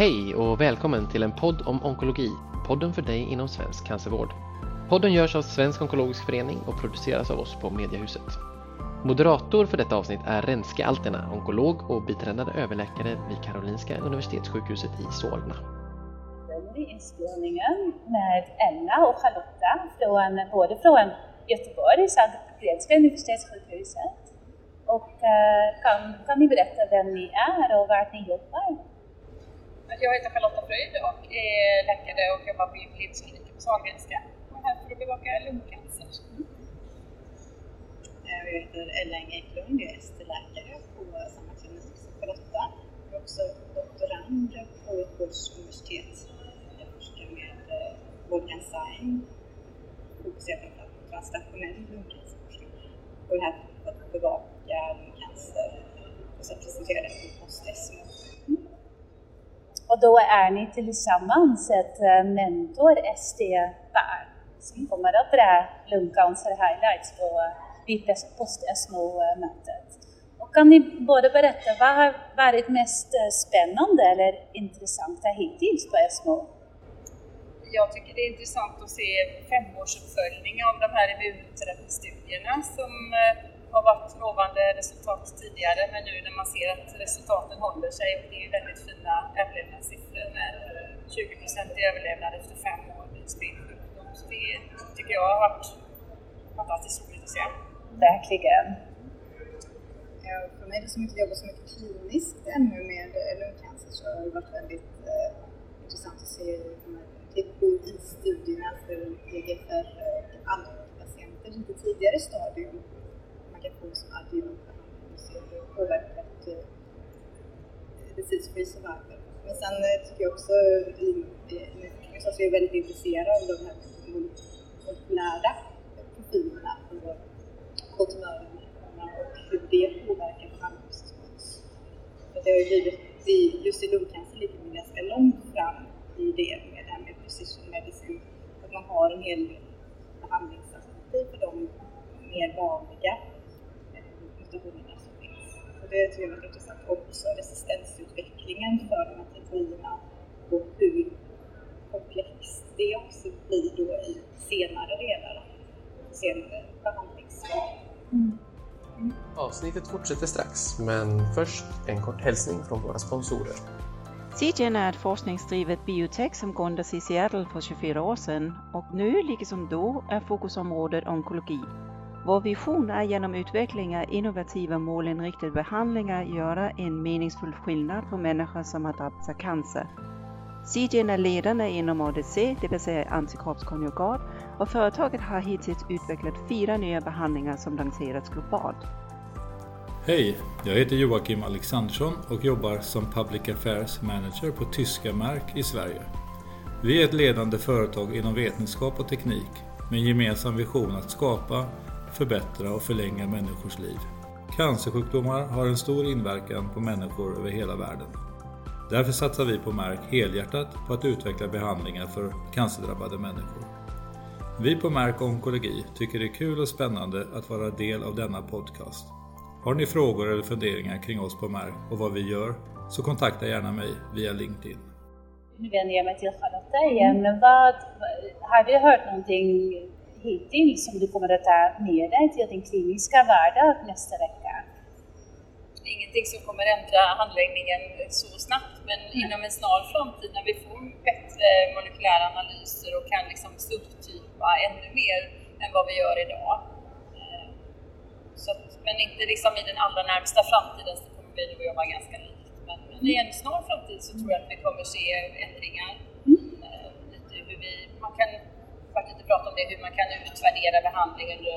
Hej och välkommen till en podd om onkologi, podden för dig inom svensk cancervård. Podden görs av Svensk Onkologisk Förening och produceras av oss på Mediahuset. Moderator för detta avsnitt är Renske Alterna, onkolog och biträdande överläkare vid Karolinska Universitetssjukhuset i Solna. inspelningen med Ella och Charlotta från, både från Göteborg, Sahlgrenska universitetssjukhuset och eh, kan, kan ni berätta vem ni är och var ni jobbar? Jag heter Charlotta Fröjd och är läkare och jobbar på jubileumskliniken på Sahlgrenska. Jag är här för att bevaka lungcancer. Eh, jag heter Ellen Eklund, jag är ST-läkare på samma klinik som Charlotta. Jag är också doktorand på Göteborgs universitet. Jag forskar med eh, vårdcancer, fokuserar framförallt på transnationell lungcancerforskning. Och är här för att bevaka lungcancer och sen presentera det på post och då är ni tillsammans ett eh, mentor SD barn som kommer att dra lungcancer highlights på eh, post-SMO-mötet. Eh, Och kan ni både berätta vad har varit mest spännande eller intressanta hittills på SMO? Jag tycker det är intressant att se femårsuppföljning av de här immunterapistudierna som har varit lovande resultat tidigare men nu när man ser att resultaten håller sig och det är väldigt fina överlevnadssiffror med 20 i överlevnad efter fem år vid spindsjukdom. Så det tycker jag har varit fantastiskt roligt att se. Verkligen. Ja, för mig som inte jobbar så mycket kliniskt ännu med lungcancer så har det varit väldigt eh, intressant att se de TKI-studierna för EGFR och andra patienter. i lite tidigare stadium man kan få som adjuvantbehandling och se hur påverkat disease eh, free survival. Men sen eh, tycker jag också eh, i, i, i forskningen så är jag väldigt intresserad av de här molekylära profilerna på tumörerna och hur det påverkar behandlingsrespons. Det har ju blivit, just i lungcancer ligger man ganska långt fram i det med det här med precision medicine, att man har en hel del behandlingsalternativ för de mer vanliga mutationerna som finns. Och det tycker jag är intressant. Också resistensutvecklingen för de här teknologierna och hur komplext det också blir då i senare delar, senare behandlingsval. Mm. Mm. Avsnittet fortsätter strax, men först en kort hälsning från våra sponsorer. CGen är ett forskningsdrivet biotech som grundades i Seattle för 24 år sedan och nu, liksom då, är fokusområdet onkologi. Vår vision är genom utveckling av innovativa målinriktade behandlingar göra en meningsfull skillnad för människor som har drabbats av cancer. CGN är ledande inom ADC, det vill säga antikroppskonjugat, och företaget har hittills utvecklat fyra nya behandlingar som lanserats globalt. Hej, jag heter Joakim Alexandersson och jobbar som Public Affairs Manager på Tyska Mark i Sverige. Vi är ett ledande företag inom vetenskap och teknik med en gemensam vision att skapa, förbättra och förlänga människors liv. Cancersjukdomar har en stor inverkan på människor över hela världen. Därför satsar vi på Merck helhjärtat på att utveckla behandlingar för cancerdrabbade människor. Vi på Merck Onkologi tycker det är kul och spännande att vara del av denna podcast. Har ni frågor eller funderingar kring oss på Merck och vad vi gör så kontakta gärna mig via LinkedIn. Nu vänder jag mig till Charlotta igen. Vad, har du hört någonting hittills som du kommer att ta med dig till din kliniska vardag nästa vecka? Ingenting som kommer ändra handläggningen så snabbt, men mm. inom en snar framtid när vi får bättre molekylära analyser och kan liksom subtypa ännu mer än vad vi gör idag. Så att, men inte liksom i den allra närmsta framtiden så kommer vi nog jobba ganska likt. Men, men i en snar framtid så tror jag att vi kommer se ändringar. Mm. Lite hur vi, man kan faktiskt lite prata om det, hur man kan utvärdera behandling under,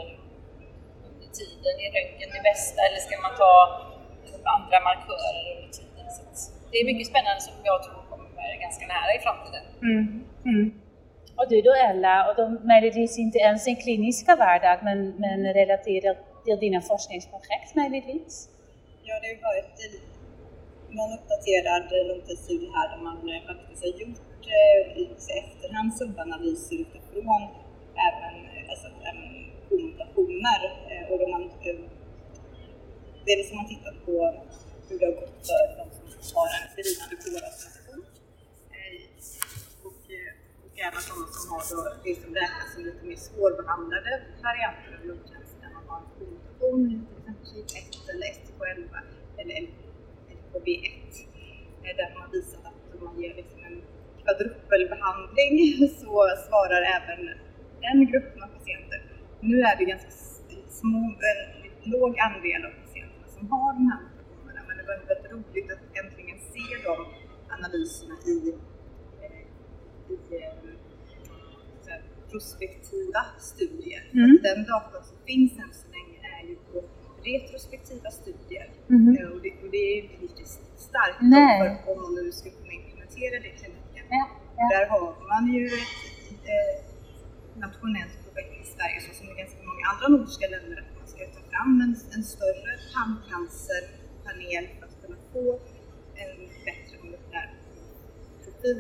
under tiden. Är röntgen det bästa eller ska man ta andra markörer under tiden? Så det är mycket spännande som jag tror kommer ganska nära i framtiden. Mm. Mm. Och du då Ella, och de möjligtvis inte ens en kliniska vardag men, men relaterat till dina forskningsprojekt möjligtvis? Ja, det har varit någon uppdaterad långtidsstudie här där man eh, faktiskt har gjort eh, i efterhand subanalyser utifrån även, eh, alltså, även mutationer och då man är har man tittat på hur det har gått för de som har en stridande skolavslutning. Och även sådana som har då det som räknas som lite mer svårbehandlade varianter av lungcancer där man har en mutation i till exempel typ 1 eller STK11 eller LKB1 eh, där man visar att om man ger liksom en kvadrupelbehandling så svarar även den gruppen av patienter. Nu är det ganska små, en låg andel av patienterna som har de här mutationerna men det var väldigt roligt att äntligen se de analyserna i i eh, prospektiva studier. Mm. Den data som finns än så länge är ju på retrospektiva studier mm. och, det, och det är ju starkt för om man nu ska kunna implementera det i kliniken. Ja. Ja. Där har man ju ett eh, nationellt projekt i Sverige, så som i ganska många andra nordiska länder, att man ska ta fram en, en större tandcancerpanel för att kunna få en bättre molekylär profil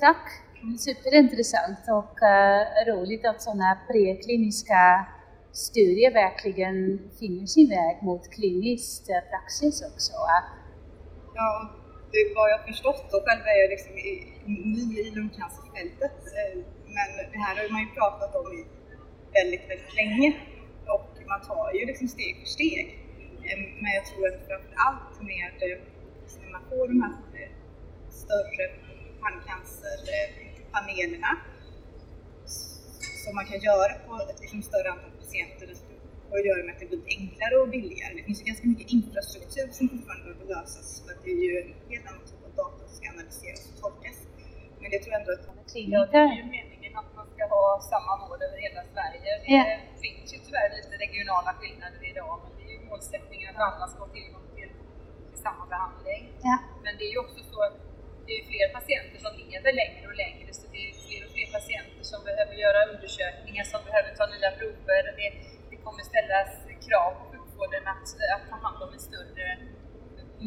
Tack! Superintressant och uh, roligt att sådana prekliniska studier verkligen finner sin väg mot klinisk eh, praxis också. Ja, det vad jag förstått och själv är jag liksom ny i lungcancerfältet eh, men det här har man ju pratat om i väldigt, väldigt länge och man tar ju liksom steg för steg. Eh, men jag tror att framför allt med när man får de här större tandcancerpanelerna som man kan göra på ett liksom större antal patienter och göra med att det blir enklare och billigare. Det finns ju ganska mycket infrastruktur som fortfarande behöver lösas för att det är ju en helt annan typ av data som ska analyseras och tolkas. Men det tror jag ändå att Ja, det är ju meningen att man ska ha samma mål över hela Sverige. Det ja. finns ju tyvärr lite regionala skillnader idag, men det är ju målsättningen att alla ska ha tillgång till, till samma behandling. Ja. Men det är ju också så att det är fler patienter som lever längre och längre så det är fler och fler patienter som behöver göra undersökningar, som behöver ta nya prover. Det, det kommer ställas krav på sjukvården att, att ta hand om en större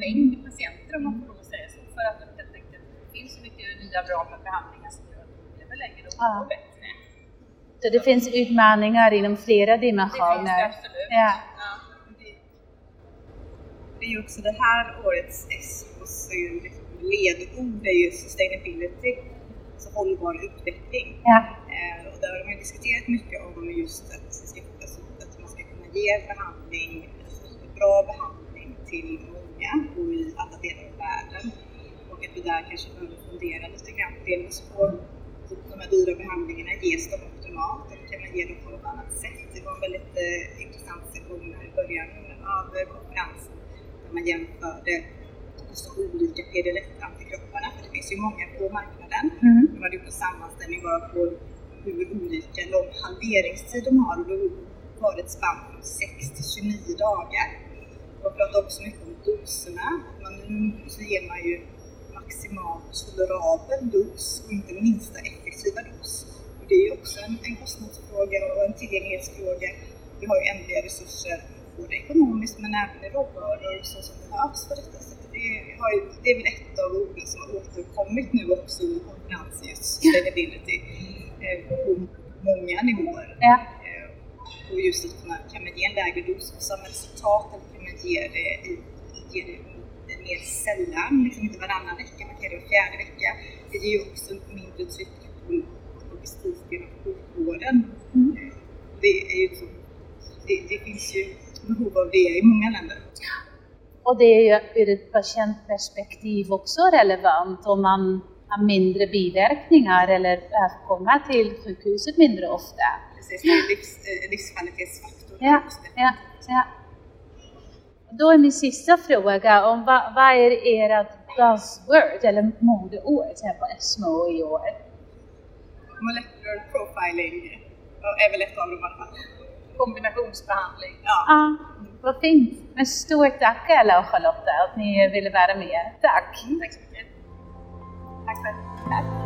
mängd patienter om man får lov att säga så, för att det helt enkelt finns så mycket nya bra behandlingar som gör att de lever längre och ja. bättre. Så det finns utmaningar inom flera dimensioner? Det finns det absolut. Ja. Ja. Det är ju också det här årets Ledord är ju sustainability, alltså hållbar utveckling. Ja. Eh, och där har man diskuterat mycket om just att, ska, alltså, att man ska kunna ge behandling, alltså, bra behandling till många och i alla delar av världen. Och att vi där kanske behöver fundera lite grann dels på de här dyra behandlingarna, ges de optimalt eller kan man ge dem på något annat sätt? Det var en väldigt eh, intressant session i början av konferensen där man jämförde så olika PD-1-antikropparna, för det finns ju många på marknaden. Mm. De hade gjort en sammanställning bara på hur olika lång halveringstid de har och då var det ett spann från 6 till 29 dagar. Man pratar också mycket om doserna. Man, nu så ger man ju maximalt tolerabel dos och inte minsta effektiva dos. Och det är ju också en, en kostnadsfråga och en tillgänglighetsfråga. Vi har ju ändliga resurser, både ekonomiskt men även i råvaror så som behövs för detta det, har ju, det är väl ett av orden som har återkommit nu också i konferensen, just sustainability, eh, på många nivåer. Ja. Eh, och just att kunna, kan man ge en lägre dos på samma resultat eller kan man ge det, i, ge det mer sällan, liksom inte varannan vecka, man kan ge det var fjärde vecka. Det ger ju också mindre tryck på logistiken och sjukvården. Mm. Eh, det, är ju så, det, det finns ju behov av det i många länder. Och det är ju ur ett patientperspektiv också relevant om man har mindre biverkningar eller kommer till sjukhuset mindre ofta. Precis, det är livs, eh, livskvalitetsfaktor. Ja, ja, ja. Då är min sista fråga om vad, vad är ert buzzword eller modeord här på ESMO i år? Molecular profiling är väl ett av dem i alla fall. Kombinationsbehandling. Ja. ja. Vad fint! Men stort tack Ella och Charlotta att ni ville vara med. Tack! Mm, tack så mycket! Tack själv! Tack.